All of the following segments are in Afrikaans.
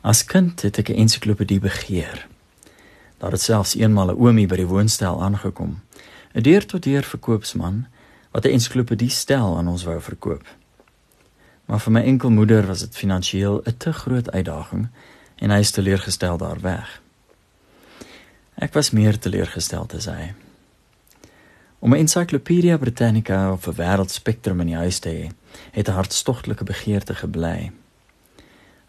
As kind het ek 'n ensiklopedie begeer. Daar het selfs eenmal 'n oomie by die woonstel aangekom. 'n Deur tot deur verkoopsman wat 'n ensiklopedie stel aan ons wou verkoop. Maar vir my enkelmoeder was dit finansiëel 'n te groot uitdaging en hy is teleurgestel daar weg. Ek was meer teleurgestel as hy. Om 'n Encyclopedia Britannica of 'n Wêreldspektrum in die huis te hê, het 'n hartstogtelike begeerte gebly.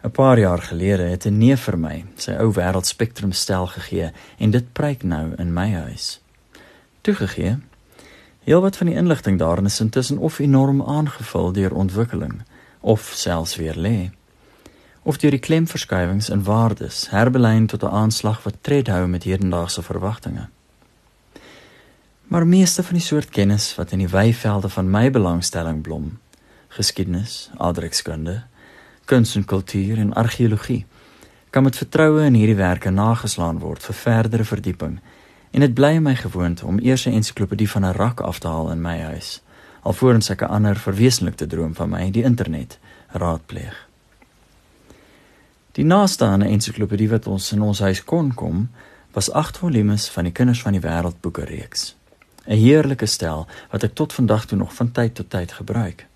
'n Paar jaar gelede het 'n neef vir my sy ou Wêreldspektrum stel gegee en dit pryk nou in my huis. Toegegee, heelwat van die inligting daarin is intussen of enorm aangevul deur ontwikkeling of selfs weer lê of deur die klemverskywings in waardes herbelyn tot 'n aanslag wat tred hou met hedendaagse verwagtinge. Maar meeste van die soort kennis wat in die weivelde van my belangstelling blom, geskiedenis, aardrykskunde, kuns en kultuur en argeologie, kan met vertroue in hierdie werke nageslaan word vir verdere verdieping. En dit bly my gewoonte om eers 'n ensiklopedie van 'n rak af te haal in my huis, alvorens ek 'n ander verwesenlikte droom van my, die internet, raadpleeg. Die naaste aan 'n ensiklopedie wat ons in ons huis kon kom, was 8 volumes van die Kinders van die Wêreld boeke reeks. 'n Heerlike stel wat ek tot vandag toe nog van tyd tot tyd gebruik.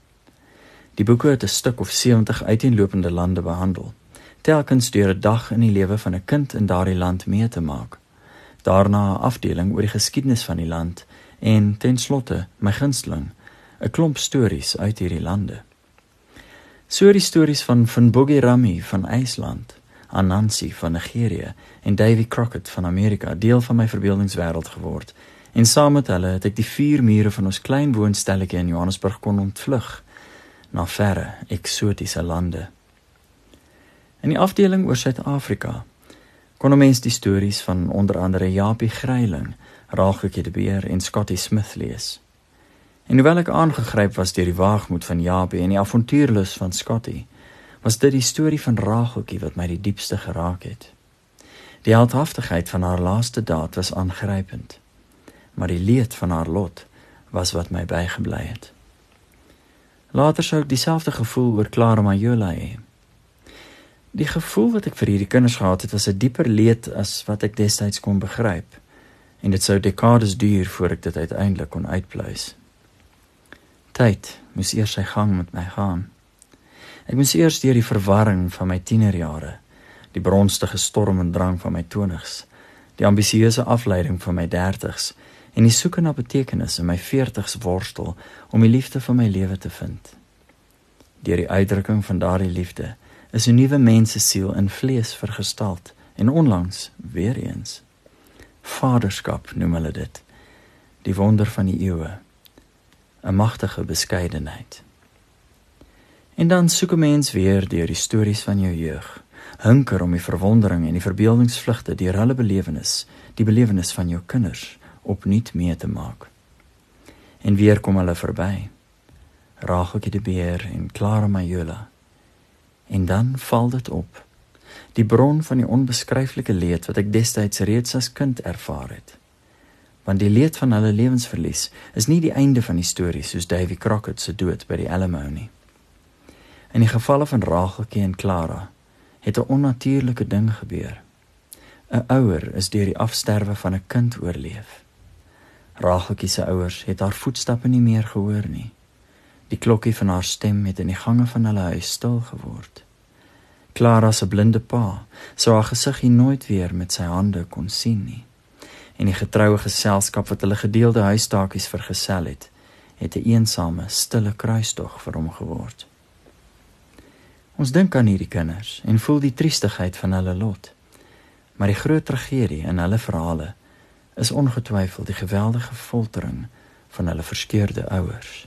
Die boeke het 'n stuk of 70 uiteenlopende lande behandel, telkens deur 'n dag in die lewe van 'n kind in daardie land mee te maak. Daarna 'n afdeling oor die geskiedenis van die land en ten slotte my gunsteling, 'n klomp stories uit hierdie lande. So die stories van van Bogie Rami van IJsland, Anansi van Nigerië en Davy Crockett van Amerika deel van my verbeeldingswêreld geword. En saam met hulle het ek die vier mure van ons klein woonstelletjie in Johannesburg kon ontvlug na verre, eksotiese lande. In die afdeling oor Suid-Afrika kon mense die stories van onder andere Japie Gryiling, Raagetjie de Beer en Scotty Smith lees. En hoewel ek aangegryp was deur die waagmoed van Japie en die avontuurlus van Scotty, was dit die storie van Rageltjie wat my die diepste geraak het. Die heldhaftigheid van haar laaste daad was aangrypend, maar die leed van haar lot was wat my bygebly het. Later sou ek dieselfde gevoel oor Clara Majola hê. Die gevoel wat ek vir hierdie kinders gehad het, was 'n dieper leed as wat ek destyds kon begryp, en dit sou dekades duur voor ek dit uiteindelik kon uitpleis. Tyd moes eers sy gang met my gaan. Ek moes eers deur die verwarring van my tienerjare, die bronstige storm en drang van my 20's, die ambisieuse afleiding van my 30's en die soeke na betekenis in my 40's worstel om die liefde van my lewe te vind. Deur die uitdrukking van daardie liefde is 'n nuwe mens se siel in vlees vergestald en onlangs weer eens vaderskap noem hulle dit die wonder van die eeue 'n magtige beskeidenheid. En dan soek 'n mens weer deur die stories van jou jeug, hunker om die verwondering en die verbeeldingsvlugte deur hulle belewenis, die belewenis van jou kinders opnuut mee te maak. En weer kom hulle verby. Raageltjie die beer en Clara Majola. En dan val dit op. Die bron van die onbeskryflike leed wat ek destyds reeds as kind ervaar het want die leed van hulle lewensverlies is nie die einde van die storie soos Davy Crockett se dood by die Alamo nie. In die gevalle van Rageltjie en Clara het 'n onnatuurlike ding gebeur. 'n Ouer is deur die afsterwe van 'n kind oorleef. Rageltjie se ouers het haar voetstappe nie meer gehoor nie. Die klokkie van haar stem het in die gange van hulle huis stil geword. Clara se blinde pa sou haar gesiggie nooit weer met sy hande kon sien nie en die getroue geselskap wat hulle gedeelde huistakies vergesel het, het 'n eensame, stille kruistog vir hom geword. Ons dink aan hierdie kinders en voel die triestigheid van hulle lot. Maar die groot tragedie in hulle verhale is ongetwyfeld die geweldige foltering van hulle verskeurde ouers.